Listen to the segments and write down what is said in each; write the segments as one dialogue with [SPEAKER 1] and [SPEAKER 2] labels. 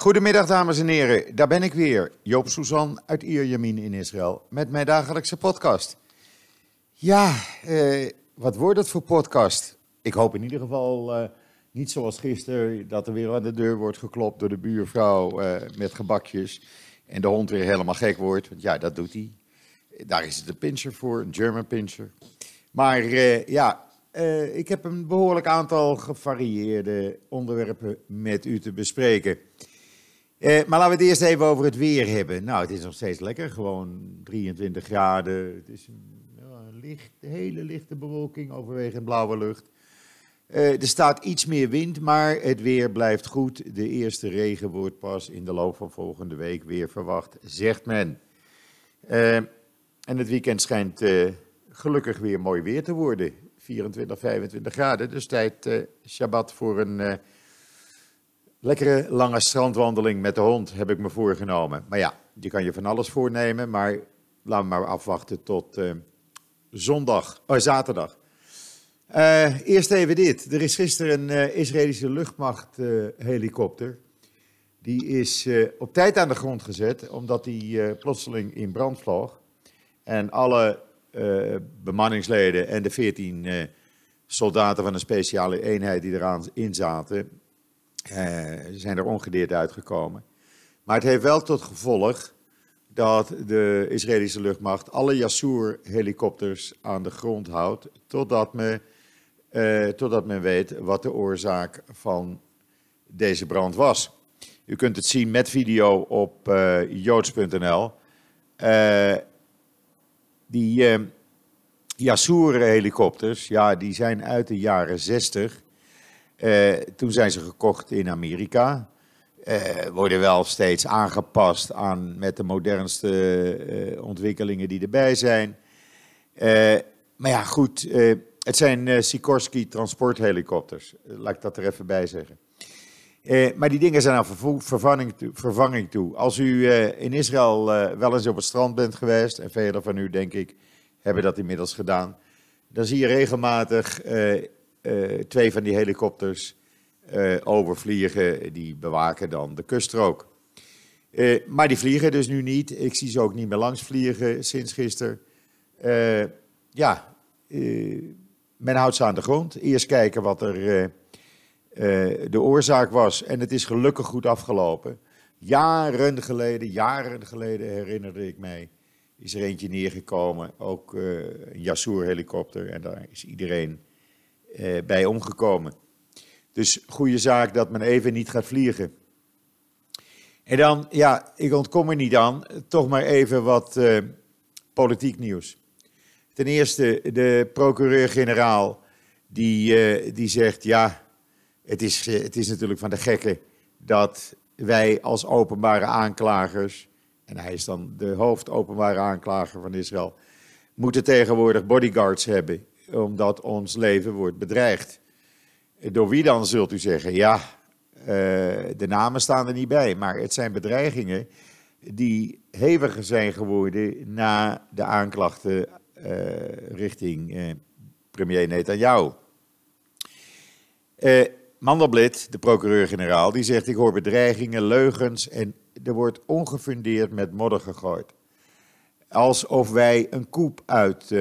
[SPEAKER 1] Goedemiddag dames en heren, daar ben ik weer, Joop Suzan uit Ierjamin in Israël, met mijn dagelijkse podcast. Ja, eh, wat wordt het voor podcast? Ik hoop in ieder geval eh, niet zoals gisteren dat er weer aan de deur wordt geklopt door de buurvrouw eh, met gebakjes en de hond weer helemaal gek wordt, want ja, dat doet hij. Daar is het een pincher voor, een German pincher. Maar eh, ja, eh, ik heb een behoorlijk aantal gevarieerde onderwerpen met u te bespreken. Eh, maar laten we het eerst even over het weer hebben. Nou, het is nog steeds lekker, gewoon 23 graden. Het is een, hele lichte bewolking, overwegend blauwe lucht. Eh, er staat iets meer wind, maar het weer blijft goed. De eerste regen wordt pas in de loop van volgende week weer verwacht, zegt men. Eh, en het weekend schijnt eh, gelukkig weer mooi weer te worden. 24, 25 graden. Dus tijd, eh, Shabbat, voor een lekkere lange strandwandeling met de hond, heb ik me voorgenomen. Maar ja, je kan je van alles voornemen, maar laten we maar afwachten tot eh, zondag, oh, zaterdag. Eh, eerst even dit. Er is gisteren een eh, Israëlische luchtmacht-helikopter. die is op tijd aan de grond gezet, omdat die plotseling in brand vloog. En alle bemanningsleden en de 14 eh, soldaten van een speciale eenheid die eraan in zaten, zijn er ongedeerd uitgekomen. Maar het heeft wel tot gevolg dat de Israëlische luchtmacht alle Yassour-helikopters aan de grond houdt, totdat, me, eh, totdat men weet wat de oorzaak van deze brand was. U kunt het zien met video op eh, joods.nl. Eh, die eh Yassour-helikopters, ja, die zijn uit de jaren 60. Eh, toen zijn ze gekocht in Amerika. Eh, worden wel steeds aangepast aan met de modernste eh, ontwikkelingen die erbij zijn. Maar ja, goed, het zijn Sikorsky transporthelikopters. Laat ik dat er even bij zeggen. Maar die dingen zijn vervo- vervanging toe. Vervanging toe. Als u in Israël wel eens op het strand bent geweest, en velen van u denk ik hebben dat inmiddels gedaan, dan zie je regelmatig twee van die helikopters eh, overvliegen. Die bewaken dan de kuststrook. Eh, maar die vliegen dus nu niet. Ik zie ze ook niet meer langs vliegen sinds gisteren. Eh, ja, eh, men houdt ze aan de grond. Eerst kijken wat er eh, eh, de oorzaak was. En het is gelukkig goed afgelopen. Jaren geleden, jaren geleden herinnerde ik mij, is er eentje neergekomen. Ook eh, een Yassour-helikopter. En daar is iedereen eh, bij omgekomen. Dus goede zaak dat men even niet gaat vliegen. En dan, ja, ik ontkom er niet aan, toch maar even wat eh, politiek nieuws. Ten eerste, de procureur-generaal, die, eh, die zegt, ja, het is, eh, het is natuurlijk van de gekken dat wij als openbare aanklagers, en hij is dan de hoofdopenbare aanklager van Israël, moeten tegenwoordig bodyguards hebben, omdat ons leven wordt bedreigd. Door wie dan, zult u zeggen? Ja, eh, de namen staan er niet bij, maar het zijn bedreigingen die heviger zijn geworden na de aanklachten eh, richting eh, premier Netanyahu. Mandelblit, de procureur-generaal, die zegt: Ik hoor bedreigingen, leugens en er wordt ongefundeerd met modder gegooid. Alsof wij een koep uit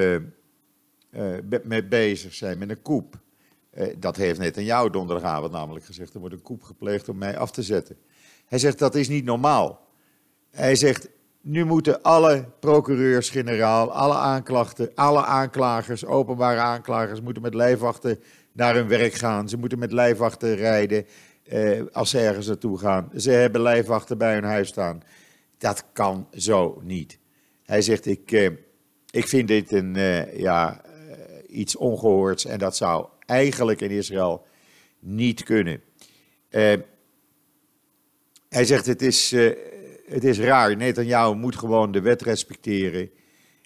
[SPEAKER 1] mee bezig zijn met een koep. Eh, dat heeft Netanyahu donderdagavond namelijk gezegd. Er wordt een koep gepleegd om mij af te zetten. Hij zegt dat is niet normaal. Hij zegt, nu moeten alle procureurs-generaal, alle aanklachten, alle aanklagers, openbare aanklagers, moeten met lijfwachten naar hun werk gaan. Ze moeten met lijfwachten rijden eh, als ze ergens naartoe gaan. Ze hebben lijfwachten bij hun huis staan. Dat kan zo niet. Hij zegt, ik, eh, ik vind dit een, eh, ja, eh, iets ongehoords en dat zou eigenlijk in Israël niet kunnen. Eh, hij zegt, het is, eh, het is raar. Netanyahu moet gewoon de wet respecteren.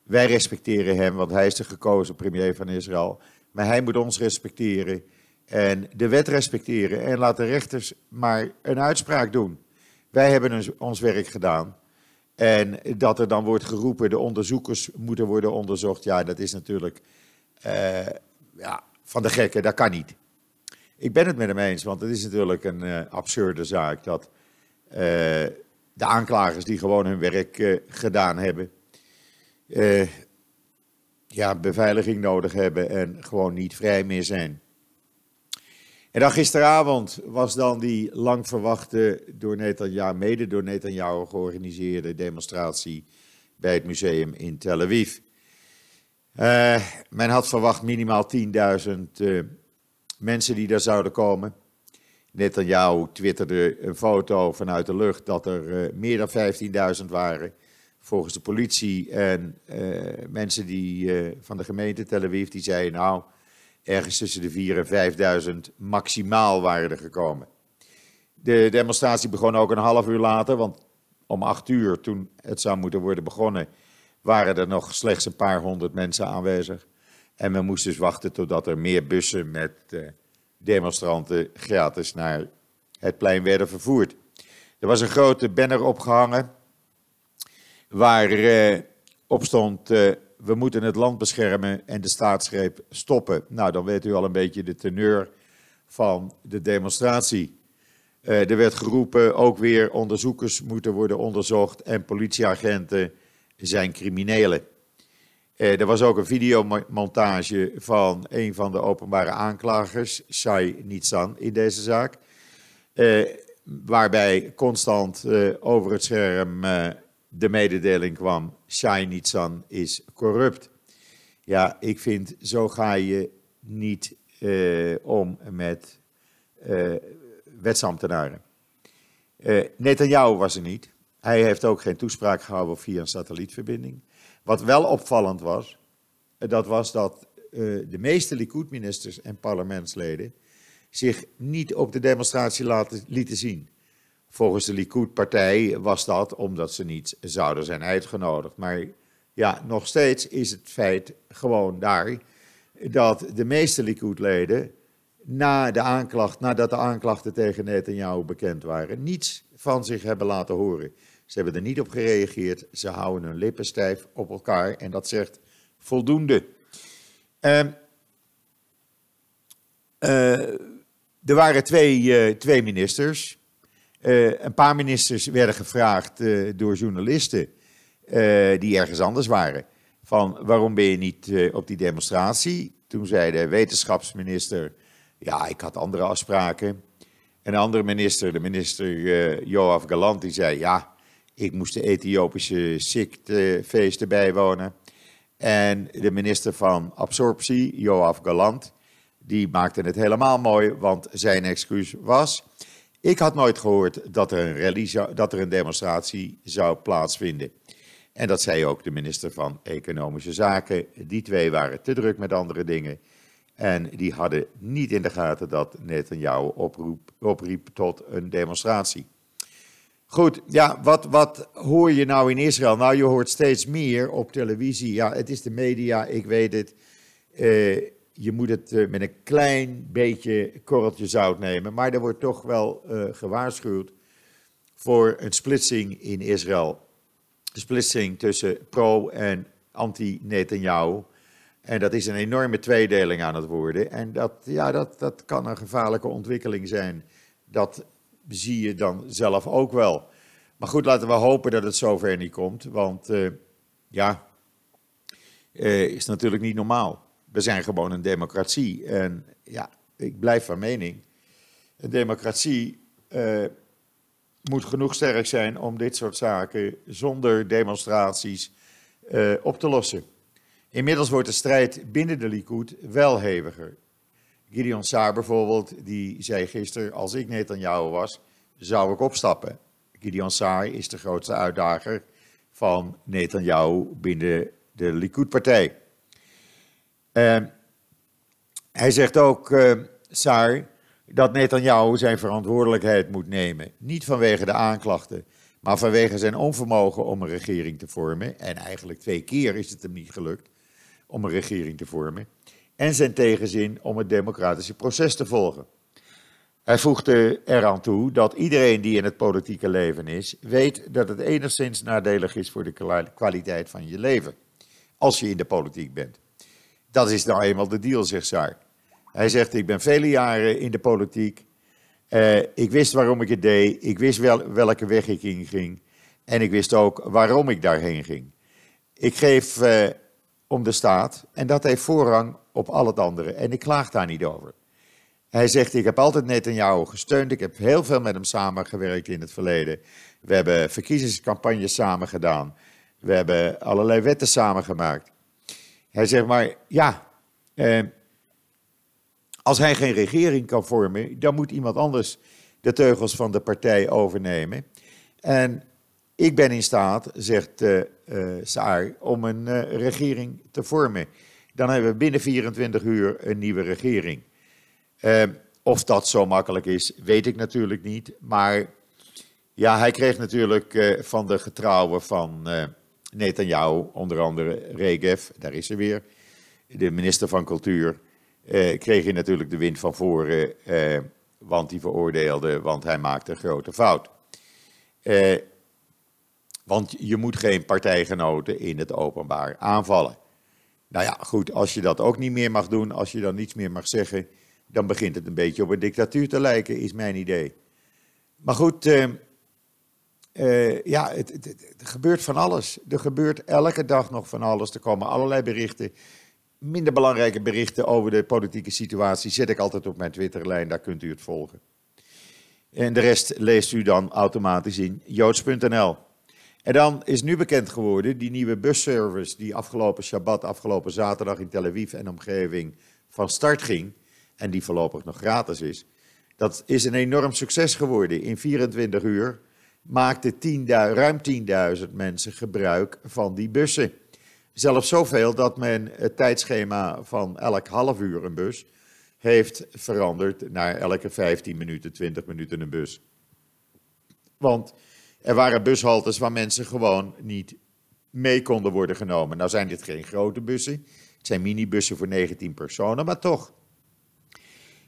[SPEAKER 1] Wij respecteren hem, want hij is de gekozen premier van Israël. Maar hij moet ons respecteren en de wet respecteren. En laat de rechters maar een uitspraak doen. Wij hebben ons werk gedaan. En dat er dan wordt geroepen, de onderzoekers moeten worden onderzocht. Ja, dat is natuurlijk eh, ja, van de gekken, dat kan niet. Ik ben het met hem eens, want het is natuurlijk een eh, absurde zaak dat de aanklagers die gewoon hun werk gedaan hebben. ja, beveiliging nodig hebben en gewoon niet vrij meer zijn. En dan gisteravond was dan die lang verwachte, door Netanyahu, mede door Netanyahu georganiseerde demonstratie bij het museum in Tel Aviv. Uh, men had verwacht minimaal 10.000 uh, eh, mensen die daar zouden komen. Netanyahu twitterde een foto vanuit de lucht dat er uh, meer dan 15.000 waren. Volgens de politie en mensen die, van de gemeente Tel Aviv, die zeiden nou, ergens tussen de 4.000 en 5.000 maximaal waren er gekomen. De demonstratie begon ook een half uur later, want om acht uur, toen het zou moeten worden begonnen, waren er nog slechts een paar honderd mensen aanwezig. En we moesten dus wachten totdat er meer bussen met uh, demonstranten gratis naar het plein werden vervoerd. Er was een grote banner opgehangen waar uh, op stond: uh, We moeten het land beschermen en de staatsgreep stoppen. Nou, dan weet u al een beetje de teneur van de demonstratie. er werd geroepen, ook weer onderzoekers moeten worden onderzocht en politieagenten zijn criminelen. Eh, er was ook een videomontage van een van de openbare aanklagers, Shai Nitsan, in deze zaak. Eh, waarbij constant eh, over het scherm de mededeling kwam: Shai Nitsan is corrupt. Ja, ik vind, zo ga je niet om met wetsambtenaren. Netanyahu was er niet. Hij heeft ook geen toespraak gehouden via een satellietverbinding. Wat wel opvallend was, dat was dat uh, de meeste Likud-ministers en parlementsleden zich niet op de demonstratie laten, lieten zien. Volgens de Likud-partij was dat omdat ze niet zouden zijn uitgenodigd. Maar ja, nog steeds is het feit gewoon daar dat de meeste Likud-leden na de aanklacht, nadat de aanklachten tegen Netanyahu bekend waren, niets van zich hebben laten horen. Ze hebben er niet op gereageerd. Ze houden hun lippen stijf op elkaar en dat zegt voldoende. Uh, uh, er waren twee, uh, twee ministers. Eh, een paar ministers werden gevraagd door journalisten die ergens anders waren. Van waarom ben je niet op die demonstratie? Toen zei de wetenschapsminister, ja, ik had andere afspraken. En de andere minister, de minister Joaf Galant, die zei, ja, ik moest de Ethiopische Siktfeesten bijwonen. En de minister van Absorptie, Joaf Galant, die maakte het helemaal mooi, want zijn excuus was... Ik had nooit gehoord dat er een, rally dat er een demonstratie zou plaatsvinden. En dat zei ook de minister van Economische Zaken. Die twee waren te druk met andere dingen. En die hadden niet in de gaten dat Netanyahu oproep, opriep tot een demonstratie. Goed, ja, wat, wat hoor je nou in Israël? Nou, je hoort steeds meer op televisie. Ja, het is de media, ik weet het. Uh, je moet het uh, met een klein beetje korreltje zout nemen. Maar er wordt toch wel uh, gewaarschuwd voor een splitsing in Israël. De splitsing tussen pro- en anti-Netanyahu. En dat is een enorme tweedeling aan het worden. En dat, ja, dat, dat kan een gevaarlijke ontwikkeling zijn. Dat zie je dan zelf ook wel. Maar goed, laten we hopen dat het zover niet komt. Want uh, ja, uh, is natuurlijk niet normaal. We zijn gewoon een democratie. En ja, ik blijf van mening. Een democratie uh, moet genoeg sterk zijn om dit soort zaken zonder demonstraties op te lossen. Inmiddels wordt de strijd binnen de Likud wel heviger. Gideon Saar bijvoorbeeld, die zei gisteren, als ik net aan was, zou ik opstappen. Gideon Saar is de grootste uitdager van Netanyahu binnen de Likud-partij. Uh, hij zegt ook, uh, Saar, dat Netanyahu zijn verantwoordelijkheid moet nemen. Niet vanwege de aanklachten, maar vanwege zijn onvermogen om een regering te vormen. En eigenlijk twee keer is het hem niet gelukt om een regering te vormen en zijn tegenzin om het democratische proces te volgen. Hij voegde eraan toe dat iedereen die in het politieke leven is, weet dat het enigszins nadelig is voor de kwaliteit van je leven, als je in de politiek bent. Dat is nou eenmaal de deal, zegt Saar. Hij zegt, ik ben vele jaren in de politiek Uh, ik wist waarom ik het deed. Ik wist wel, welke weg ik in ging. En ik wist ook waarom ik daarheen ging. Ik geef uh, om de staat en dat heeft voorrang op al het andere. En ik klaag daar niet over. Hij zegt, ik heb altijd Netanyahu gesteund. Ik heb heel veel met hem samengewerkt in het verleden. We hebben verkiezingscampagnes samen gedaan. We hebben allerlei wetten samengemaakt. Hij zegt maar, ja, eh, als hij geen regering kan vormen, dan moet iemand anders de teugels van de partij overnemen. En ik ben in staat, zegt uh, uh, Saar, om een uh, regering te vormen. Dan hebben we binnen 24 uur een nieuwe regering. of dat zo makkelijk is, weet ik natuurlijk niet. Maar ja, hij kreeg natuurlijk van de getrouwen van Netanyahu, onder andere Regev, daar is ze weer, de minister van Cultuur, eh, kreeg hij natuurlijk de wind van voren, eh, want hij veroordeelde, want hij maakte een grote fout. Eh, want je moet geen partijgenoten in het openbaar aanvallen. Nou ja, goed, als je dat ook niet meer mag doen, als je dan niets meer mag zeggen, dan begint het een beetje op een dictatuur te lijken, is mijn idee. Maar goed, uh, uh, ja, het, er gebeurt van alles. Er gebeurt elke dag nog van alles. Er komen allerlei berichten. Minder belangrijke berichten over de politieke situatie zet ik altijd op mijn Twitterlijn, daar kunt u het volgen. En de rest leest u dan automatisch in joods.nl. En dan is nu bekend geworden, die nieuwe busservice die afgelopen Shabbat, afgelopen zaterdag in Tel Aviv en omgeving van start ging, en die voorlopig nog gratis is, dat is een enorm succes geworden. In 24 uur maakten 10 ruim 10.000 mensen gebruik van die bussen. Zelfs zoveel dat men het tijdschema van elk half uur een bus heeft veranderd naar elke 15 minuten, 20 minuten een bus. Want er waren bushaltes waar mensen gewoon niet mee konden worden genomen. Nou zijn dit geen grote bussen, het zijn minibussen voor 19 personen, maar toch.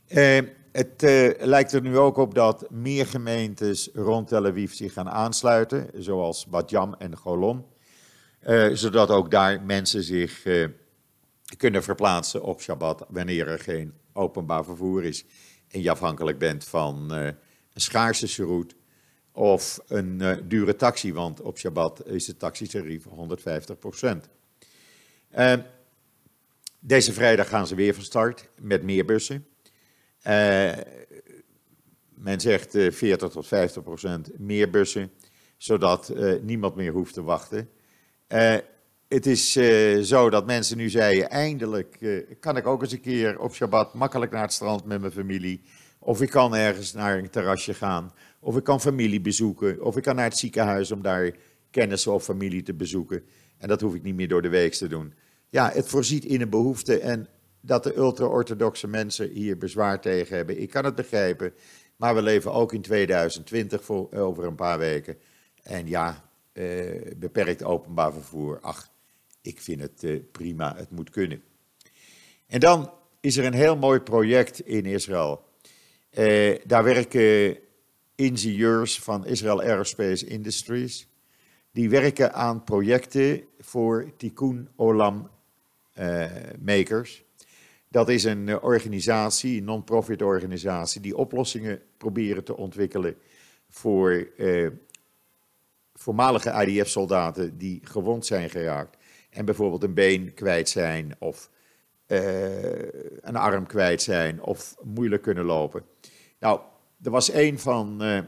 [SPEAKER 1] Eh, het eh, lijkt er nu ook op dat meer gemeentes rond Tel Aviv zich gaan aansluiten, zoals Bat Yam en Golon. Eh, zodat ook daar mensen zich kunnen verplaatsen op Shabbat wanneer er geen openbaar vervoer is. En je afhankelijk bent van een schaarse route of een dure taxi, want op Shabbat is de taxitarief 150% deze vrijdag gaan ze weer van start met meer bussen. men zegt 40 tot 50 procent meer bussen, zodat niemand meer hoeft te wachten. Uh, het is uh, zo dat mensen nu zeiden, eindelijk uh, kan ik ook eens een keer op Shabbat makkelijk naar het strand met mijn familie. Of ik kan ergens naar een terrasje gaan. Of ik kan familie bezoeken. Of ik kan naar het ziekenhuis om daar kennissen of familie te bezoeken. En dat hoef ik niet meer door de week te doen. Ja, het voorziet in een behoefte en dat de ultra-orthodoxe mensen hier bezwaar tegen hebben. Ik kan het begrijpen, maar we leven ook in 2020 voor, over een paar weken. En ja, uh, beperkt openbaar vervoer. Ach, ik vind het uh, prima, het moet kunnen. En dan is er een heel mooi project in Israël. Uh, daar werken ingenieurs van Israel Aerospace Industries. Die werken aan projecten voor Tikkun Olam makers. Dat is een organisatie, een non-profit organisatie, die oplossingen proberen te ontwikkelen voor voormalige IDF-soldaten die gewond zijn geraakt en bijvoorbeeld een been kwijt zijn of een arm kwijt zijn of moeilijk kunnen lopen. Nou, er was een van uh,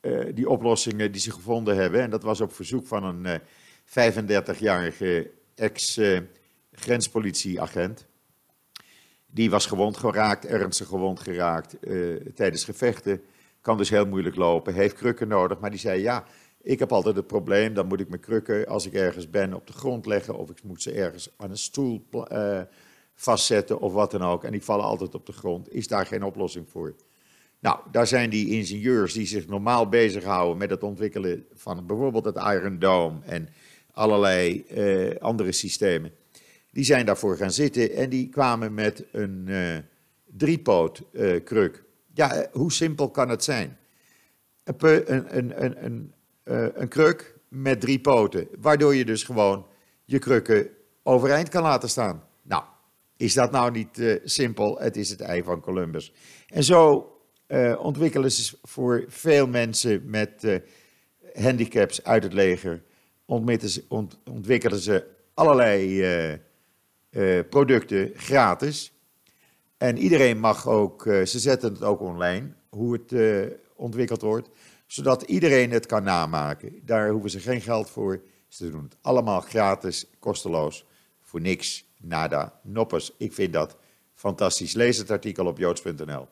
[SPEAKER 1] uh, die oplossingen die ze gevonden hebben en dat was op verzoek van een 35-jarige ex-grenspolitieagent. Die was gewond geraakt, ernstig gewond geraakt tijdens gevechten. Kan dus heel moeilijk lopen, heeft krukken nodig, maar die zei ja, ik heb altijd het probleem, dan moet ik mijn krukken als ik ergens ben op de grond leggen of ik moet ze ergens aan een stoel vastzetten of wat dan ook. En die vallen altijd op de grond. Is daar geen oplossing voor? Nou, daar zijn die ingenieurs die zich normaal bezighouden met het ontwikkelen van bijvoorbeeld het Iron Dome en allerlei uh, andere systemen. Die zijn daarvoor gaan zitten en die kwamen met een uh. Ja, hoe simpel kan het zijn? Een, een, een, een een kruk met drie poten, waardoor je dus gewoon je krukken overeind kan laten staan. Is dat nou niet uh, simpel? Het is het ei van Columbus. En zo uh, ontwikkelen ze voor veel mensen met uh, handicaps uit het leger, ontwikkelen ze allerlei producten gratis. En iedereen mag ook, ze zetten het ook online, hoe het ontwikkeld wordt, zodat iedereen het kan namaken. Daar hoeven ze geen geld voor. Ze doen het allemaal gratis, kosteloos, voor niks, nada, noppers. Ik vind dat fantastisch. Lees het artikel op joods.nl.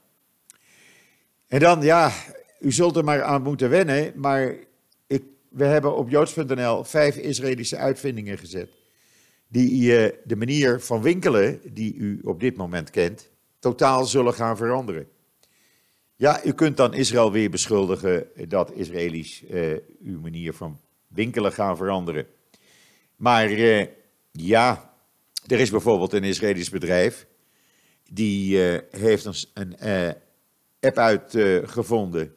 [SPEAKER 1] En dan, ja, u zult er maar aan moeten wennen, maar ik, we hebben op joods.nl vijf Israëlische uitvindingen gezet. Die uh, de manier van winkelen, die u op dit moment kent, totaal zullen gaan veranderen. Ja, u kunt dan Israël weer beschuldigen dat Israëli's uh, uw manier van winkelen gaan veranderen. Maar uh, ja, er is bijvoorbeeld een Israëlisch bedrijf die heeft een, een app uitgevonden.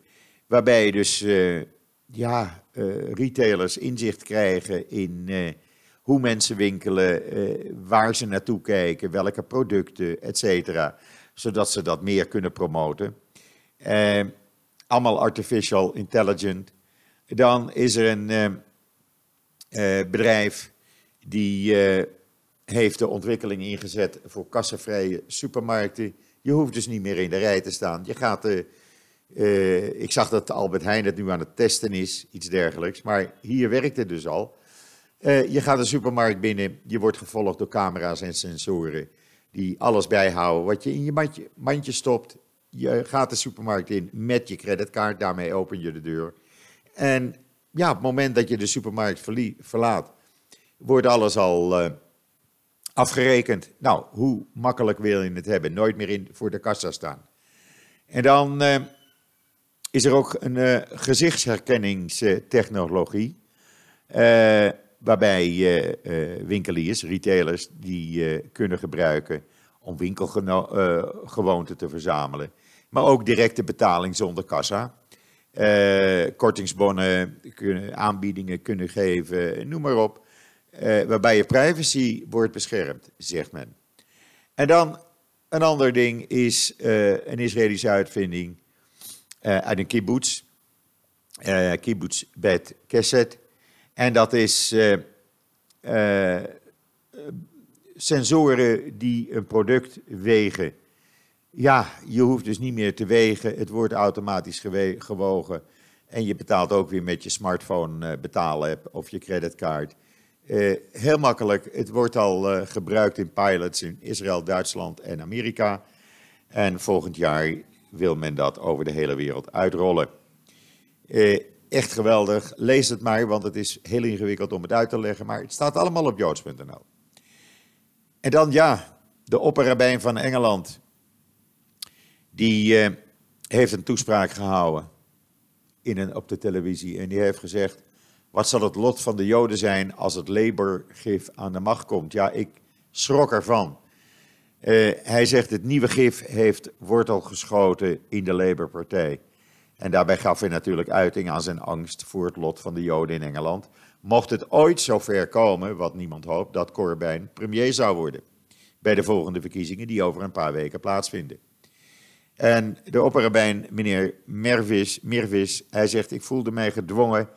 [SPEAKER 1] waarbij dus uh, ja, retailers inzicht krijgen in hoe mensen winkelen, waar ze naartoe kijken, welke producten, et. Zodat ze dat meer kunnen promoten. allemaal artificial intelligent. Dan is er een bedrijf die heeft de ontwikkeling ingezet voor kassavrije supermarkten je hoeft dus niet meer in de rij te staan. Je gaat, uh, uh, ik zag dat Albert Heijn het nu aan het testen is, iets dergelijks. Maar hier werkt het dus al. Uh, je gaat de supermarkt binnen, je wordt gevolgd door camera's en sensoren die alles bijhouden wat je in je mandje, mandje stopt. Je gaat de supermarkt in met je creditcard, daarmee open je de deur. En ja, op het moment dat je de supermarkt verlaat, wordt alles al afgerekend. Nou, hoe makkelijk wil je het hebben? Nooit meer in, voor de kassa staan. En dan uh, is er ook een uh, gezichtsherkenningstechnologie. Uh, waarbij winkeliers, retailers, die kunnen gebruiken om winkelgewoonten te verzamelen. Maar ook directe betaling zonder kassa. kortingsbonnen, kunnen, aanbiedingen kunnen geven, noem maar op. Uh, waarbij je privacy wordt beschermd, zegt men. En dan een ander ding is uh, een Israëlische uitvinding uh, uit een kibbutz, kibbutz Bet Keset. En dat is sensoren die een product wegen. Ja, je hoeft dus niet meer te wegen, het wordt automatisch gewogen. En je betaalt ook weer met je smartphone betaalapp of je creditcard. Uh, heel makkelijk, het wordt al uh, gebruikt in pilots in Israël, Duitsland en Amerika. En volgend jaar wil men dat over de hele wereld uitrollen. Uh, echt geweldig, lees het maar, want het is heel ingewikkeld om het uit te leggen. Maar het staat allemaal op joods.nl. En dan ja, de opperrabijn van Engeland. Die heeft een toespraak gehouden in een, op de televisie. En die heeft gezegd wat zal het lot van de Joden zijn als het Labour-gif aan de macht komt? Ja, ik schrok ervan. Uh, hij zegt het nieuwe gif heeft wortel geschoten in de Labour-partij. En daarbij gaf hij natuurlijk uiting aan zijn angst voor het lot van de Joden in Engeland. Mocht het ooit zover komen, wat niemand hoopt, dat Corbyn premier zou worden. Bij de volgende verkiezingen die over een paar weken plaatsvinden. En de opperrabijn, meneer Mervis, Mervis, hij zegt: Ik voelde mij gedwongen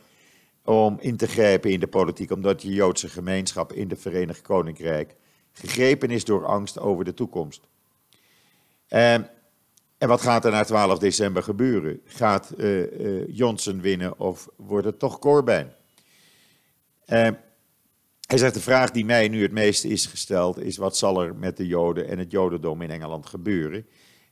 [SPEAKER 1] om in te grijpen in de politiek, omdat de Joodse gemeenschap in het Verenigd Koninkrijk gegrepen is door angst over de toekomst. En, ehm, en wat gaat er na 12 december gebeuren? Gaat uh, Johnson winnen of wordt het toch Corbyn? Uh, hij zegt, de vraag die mij nu het meest is gesteld is, wat zal er met de Joden en het Jodendom in Engeland gebeuren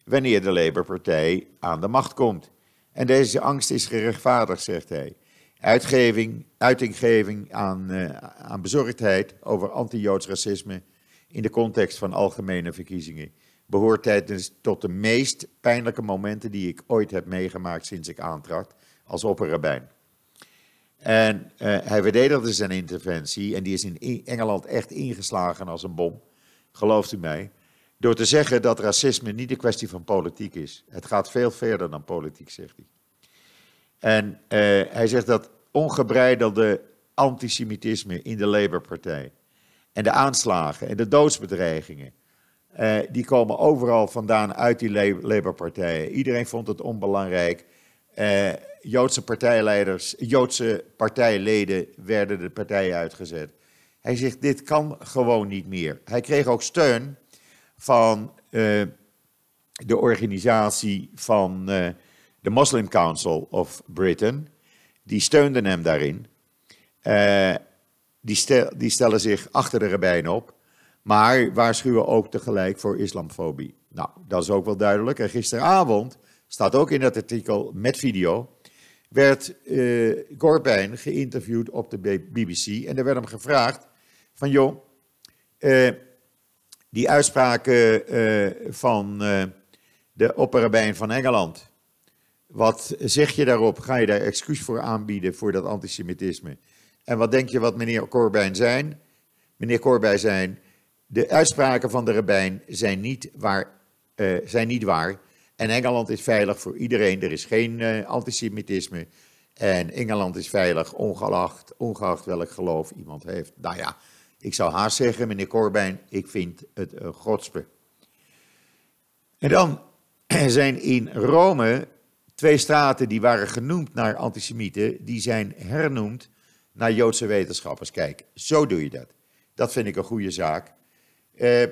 [SPEAKER 1] wanneer de Labour-partij aan de macht komt? En deze angst is gerechtvaardigd, zegt hij. Uitgeving, uitinggeving aan, uh, aan bezorgdheid over anti-Joods racisme in de context van algemene verkiezingen behoort tijdens tot de meest pijnlijke momenten die ik ooit heb meegemaakt sinds ik aantrad als opperrabijn. En uh, hij verdedigde zijn interventie en die is in Engeland echt ingeslagen als een bom, gelooft u mij, door te zeggen dat racisme niet een kwestie van politiek is. Het gaat veel verder dan politiek, zegt hij. En uh, hij zegt dat ongebreidelde antisemitisme in de Labour-partij en de aanslagen en de doodsbedreigingen Eh, die komen overal vandaan uit die Labour-partijen. Iedereen vond het onbelangrijk. Uh, Joodse partijleiders, Joodse partijleden werden de partij uitgezet. Hij zegt, dit kan gewoon niet meer. Hij kreeg ook steun van de organisatie van de Muslim Council of Britain. Die steunden hem daarin. die, stel, die stellen zich achter de rabbijn op. Maar waarschuwen ook tegelijk voor islamfobie. Nou, dat is ook wel duidelijk. En gisteravond, staat ook in dat artikel met video, werd uh, geïnterviewd op de BBC. En er werd hem gevraagd van, joh, uh, die uitspraken van de opperrabijn van Engeland, wat zeg je daarop? Ga je daar excuus voor aanbieden voor dat antisemitisme? En wat denk je wat meneer Corbijn zijn? Meneer Corbijn zijn de uitspraken van de rabbijn zijn niet waar. Uh, zijn niet waar. En Engeland is veilig voor iedereen. Er is geen uh, antisemitisme. En Engeland is veilig, ongeacht, ongeacht welk geloof iemand heeft. Nou ja, ik zou haast zeggen, meneer Corbijn, ik vind het een godspe. En dan zijn in Rome twee straten die waren genoemd naar antisemieten, die zijn hernoemd naar Joodse wetenschappers. Kijk, zo doe je dat. Dat vind ik een goede zaak. Uh,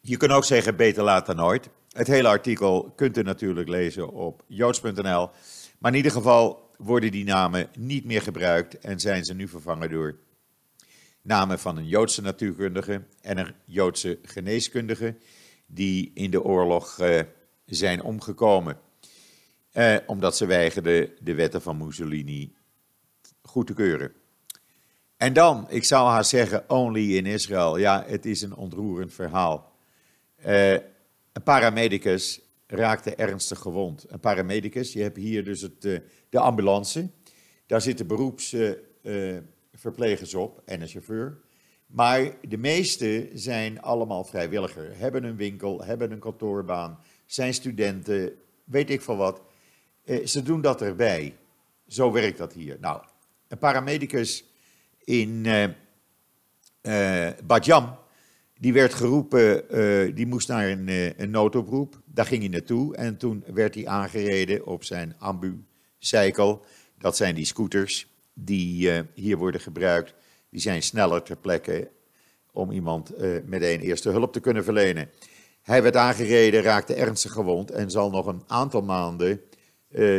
[SPEAKER 1] je kunt ook zeggen beter laat dan nooit. Het hele artikel kunt u natuurlijk lezen op joods.nl. Maar in ieder geval worden die namen niet meer gebruikt en zijn ze nu vervangen door namen van een Joodse natuurkundige en een Joodse geneeskundige die in de oorlog uh, zijn omgekomen. Uh, omdat ze weigerden de wetten van Mussolini goed te keuren. En dan, ik zou haar zeggen, only in Israël. Ja, het is een ontroerend verhaal. Uh, een paramedicus raakte ernstig gewond. Een paramedicus, je hebt hier dus het, uh, de ambulance. Daar zitten beroepsverplegers uh, op en een chauffeur. Maar de meeste zijn allemaal vrijwilliger. Hebben een winkel, hebben een kantoorbaan, zijn studenten, weet ik veel wat. ze doen dat erbij. Zo werkt dat hier. Nou, een paramedicus in uh, uh, Badjam. Die werd geroepen, uh, die moest naar een, een, noodoproep. Daar ging hij naartoe en toen werd hij aangereden op zijn ambu-cycle. Dat zijn die scooters die hier worden gebruikt. Die zijn sneller ter plekke om iemand meteen eerste hulp te kunnen verlenen. Hij werd aangereden, raakte ernstig gewond en zal nog een aantal maanden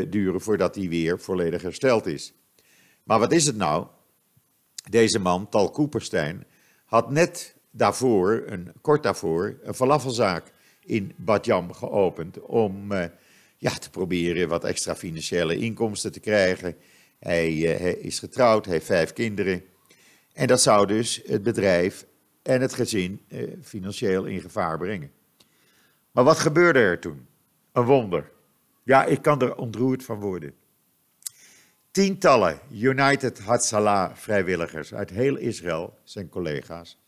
[SPEAKER 1] duren voordat hij weer volledig hersteld is. Maar wat is het nou? Deze man, Tal Koeperstein, had net daarvoor, een, kort daarvoor, een falafelzaak in Badjam geopend om uh, ja, te proberen wat extra financiële inkomsten te krijgen. Hij, uh, hij, is getrouwd, heeft vijf kinderen. En dat zou dus het bedrijf en het gezin financieel in gevaar brengen. Maar wat gebeurde er toen? Een wonder. Ja, ik kan er ontroerd van worden. Tientallen United Hatzalah vrijwilligers uit heel Israël, zijn collega's,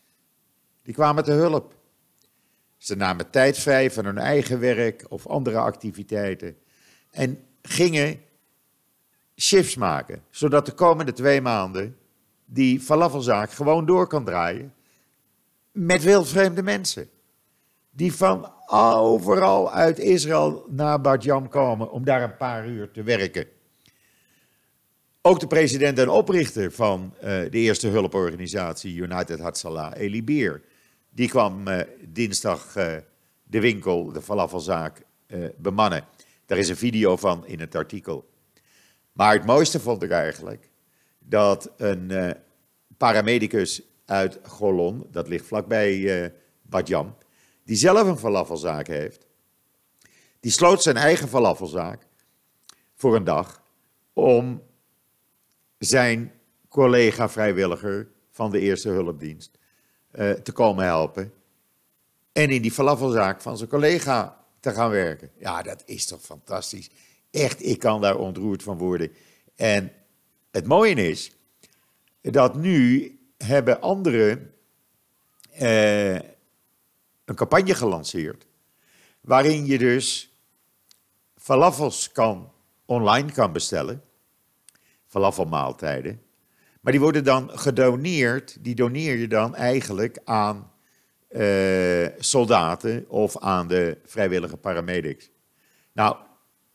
[SPEAKER 1] die kwamen te hulp. Ze namen tijd vrij van hun eigen werk of andere activiteiten en gingen shifts maken, zodat de komende twee maanden die falafelzaak gewoon door kan draaien met wildvreemde mensen. Die van overal uit Israël naar Badjam komen om daar een paar uur te werken. Ook de president en oprichter van uh, de eerste hulporganisatie United Hatzalah, Eli Beer, die kwam uh, dinsdag uh, de winkel, de falafelzaak, bemannen. Daar is een video van in het artikel. Maar het mooiste vond ik eigenlijk dat een paramedicus uit Golon, dat ligt vlakbij Badjam, die zelf een falafelzaak heeft, die sloot zijn eigen falafelzaak voor een dag om zijn collega-vrijwilliger van de Eerste Hulpdienst uh, te komen helpen. En in die falafelzaak van zijn collega te gaan werken. Ja, dat is toch fantastisch. Echt, ik kan daar ontroerd van worden. En het mooie is dat nu hebben anderen uh, een campagne gelanceerd. Waarin je dus falafels kan, online kan bestellen falafelmaaltijden. Maar die worden dan gedoneerd, die doneer je dan eigenlijk aan eh, soldaten of aan de vrijwillige paramedics. Nou,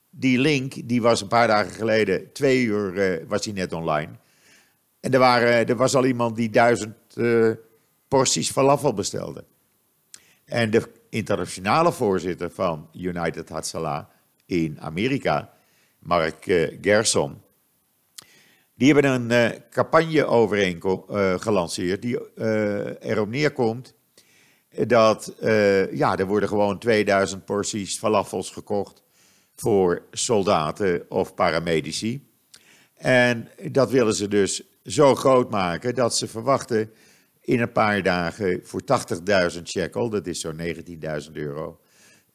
[SPEAKER 1] die link die was een paar dagen geleden, twee uur uh, was hij net online. En er, waren, er was al iemand die duizend uh, porties falafel bestelde. En de internationale voorzitter van United Hatzalah in Amerika, Mark uh, Gerson, die hebben een uh, campagne overeenkom, gelanceerd die erop neerkomt dat ja, er worden gewoon 2000 porties falafels gekocht voor soldaten of paramedici. En dat willen ze dus zo groot maken dat ze verwachten in een paar dagen voor 80.000 shekel, dat is zo'n 19.000 euro,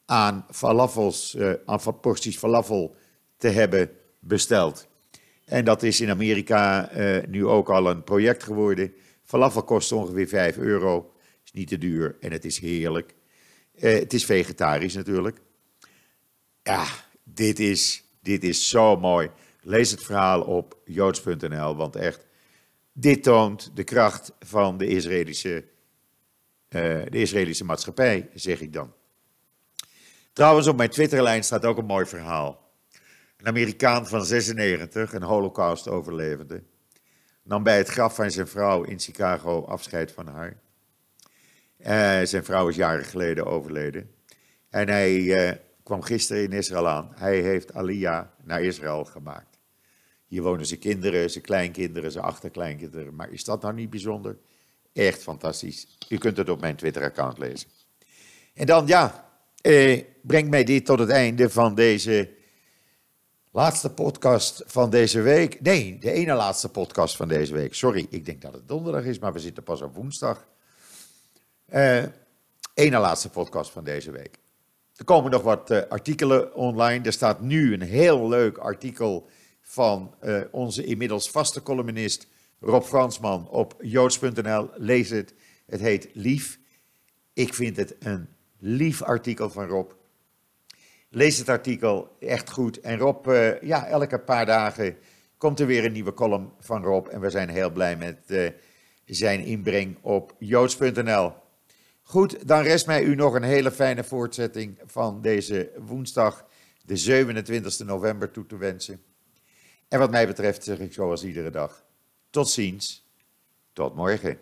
[SPEAKER 1] aan falafels, uh, aan porties falafel te hebben besteld. En dat is in Amerika uh, nu ook al een project geworden. Falafel kost ongeveer 5 euro, is niet te duur en het is heerlijk. Uh, het is vegetarisch natuurlijk. Ja, dit is, dit is zo mooi. Lees het verhaal op joods.nl, want echt, dit toont de kracht van de Israëlische, uh, de Israëlische maatschappij, zeg ik dan. Trouwens, op mijn Twitterlijn staat ook een mooi verhaal. Een Amerikaan van 96, een holocaust-overlevende, nam bij het graf van zijn vrouw in Chicago afscheid van haar. Uh, zijn vrouw is jaren geleden overleden. En hij uh, kwam gisteren in Israël aan. Hij heeft Aliyah naar Israël gemaakt. Hier wonen zijn kinderen, zijn kleinkinderen, zijn achterkleinkinderen. Maar is dat nou niet bijzonder? Echt fantastisch. U kunt het op mijn Twitter-account lezen. En dan, ja, eh, brengt mij dit tot het einde van deze laatste podcast van deze week. Nee, de ene laatste podcast van deze week. Sorry, ik denk dat het donderdag is, maar we zitten pas op woensdag. Eh, ene laatste podcast van deze week. Er komen nog wat uh, artikelen online. Er staat nu een heel leuk artikel van uh, onze inmiddels vaste columnist Rob Fransman op joods.nl. Lees het. Het heet Lief. Ik vind het een lief artikel van Rob. Lees het artikel, echt goed. En Rob, uh, ja, elke paar dagen komt er weer een nieuwe column van Rob. En we zijn heel blij met uh, zijn inbreng op joods.nl. Goed, dan rest mij u nog een hele fijne voortzetting van deze woensdag, de 27 november, toe te wensen. En wat mij betreft zeg ik zoals iedere dag, tot ziens, tot morgen.